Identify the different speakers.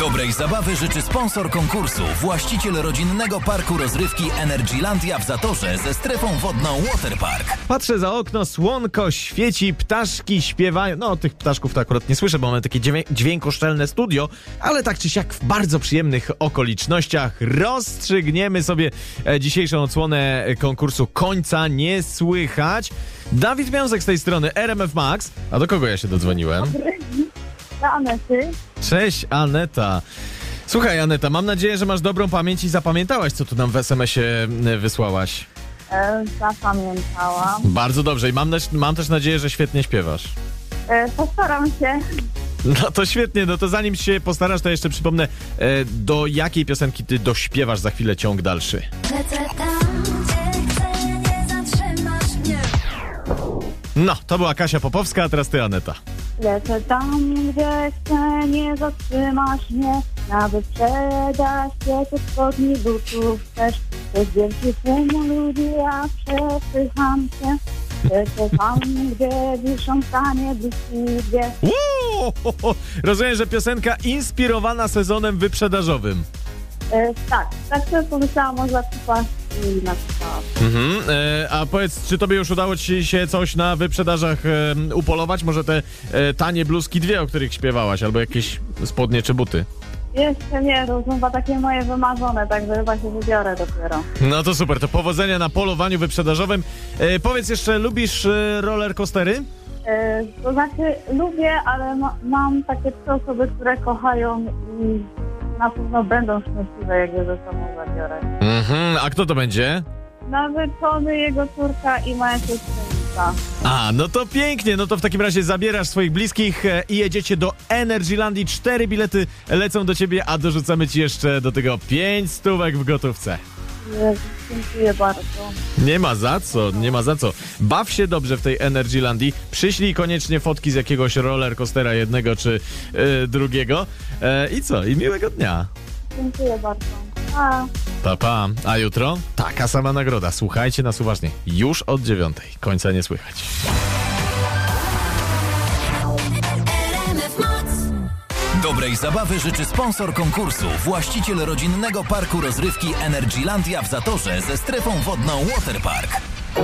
Speaker 1: Dobrej zabawy życzy sponsor konkursu, właściciel rodzinnego parku rozrywki Energylandia w Zatorze ze strefą wodną Waterpark.
Speaker 2: Patrzę za okno, słonko świeci, ptaszki śpiewają. No, tych ptaszków to akurat nie słyszę, bo mamy takie dźwię- dźwiękoszczelne studio, ale tak czy siak w bardzo przyjemnych okolicznościach rozstrzygniemy sobie e, dzisiejszą odsłonę e, konkursu Końca Nie Słychać. Dawid Wiązek z tej strony, RMF Max. A do kogo ja się dodzwoniłem?
Speaker 3: Do Anety.
Speaker 2: Cześć, Aneta. Słuchaj, Aneta, mam nadzieję, że masz dobrą pamięć i zapamiętałaś, co tu nam w SMS-ie e, wysłałaś.
Speaker 3: E, zapamiętałam.
Speaker 2: Bardzo dobrze i mam, mam też nadzieję, że świetnie śpiewasz.
Speaker 3: E, postaram się.
Speaker 2: No to świetnie, no to zanim się postarasz, to jeszcze przypomnę, e, do jakiej piosenki ty dośpiewasz za chwilę ciąg dalszy.
Speaker 4: Lecę tam, gdzie chcę, nie zatrzymasz mnie.
Speaker 2: No, to była Kasia Popowska, a teraz ty, Aneta.
Speaker 3: Lecę tam, gdzie chcę, nie zatrzymasz mnie. Na wyprzedaż świecie spodni butów też. To jest wielki tłum ludzi, ja przepycham się. Lecę tam, gdzie wiszą tanie.
Speaker 2: Uuu, rozumiem, że piosenka inspirowana sezonem wyprzedażowym.
Speaker 3: E, tak, tak sobie pomyślałam, może zakupasz i napisałam.
Speaker 2: Mhm, e, a powiedz, czy tobie już udało ci się coś na wyprzedażach upolować? Może te e, tanie bluzki dwie, o których śpiewałaś, albo jakieś spodnie czy buty?
Speaker 3: Jeszcze nie, to są chyba takie moje wymarzone, także chyba się wybiorę dopiero.
Speaker 2: No to super, to powodzenia na polowaniu wyprzedażowym. E, powiedz jeszcze, lubisz e, roller coastery?
Speaker 3: E, to znaczy lubię, ale ma, mam takie trzy osoby, które kochają i na pewno będą szczęśliwe, jak je ze sobą zabiorę.
Speaker 2: Mhm, a kto to będzie?
Speaker 3: Nawet Tony, jego córka i moja siostrzenica.
Speaker 2: A, no to pięknie, no to w takim razie zabierasz swoich bliskich e, i jedziecie do Energylandii. Cztery bilety lecą do ciebie, a dorzucamy ci jeszcze do tego pięć stówek w gotówce.
Speaker 3: Jezu, Dziękuję bardzo.
Speaker 2: Nie ma za co, nie ma za co. Baw się dobrze w tej Energylandii. Przyślij koniecznie fotki z jakiegoś roller coastera jednego czy e, drugiego. E, I co? I miłego dnia.
Speaker 3: Dziękuję bardzo. A.
Speaker 2: Pa, pa. A jutro? Taka sama nagroda. Słuchajcie nas uważnie. Już od dziewiątej. Końca nie słychać.
Speaker 1: Dobrej zabawy życzy sponsor konkursu, właściciel rodzinnego parku rozrywki Energylandia w Zatorze ze strefą wodną Waterpark.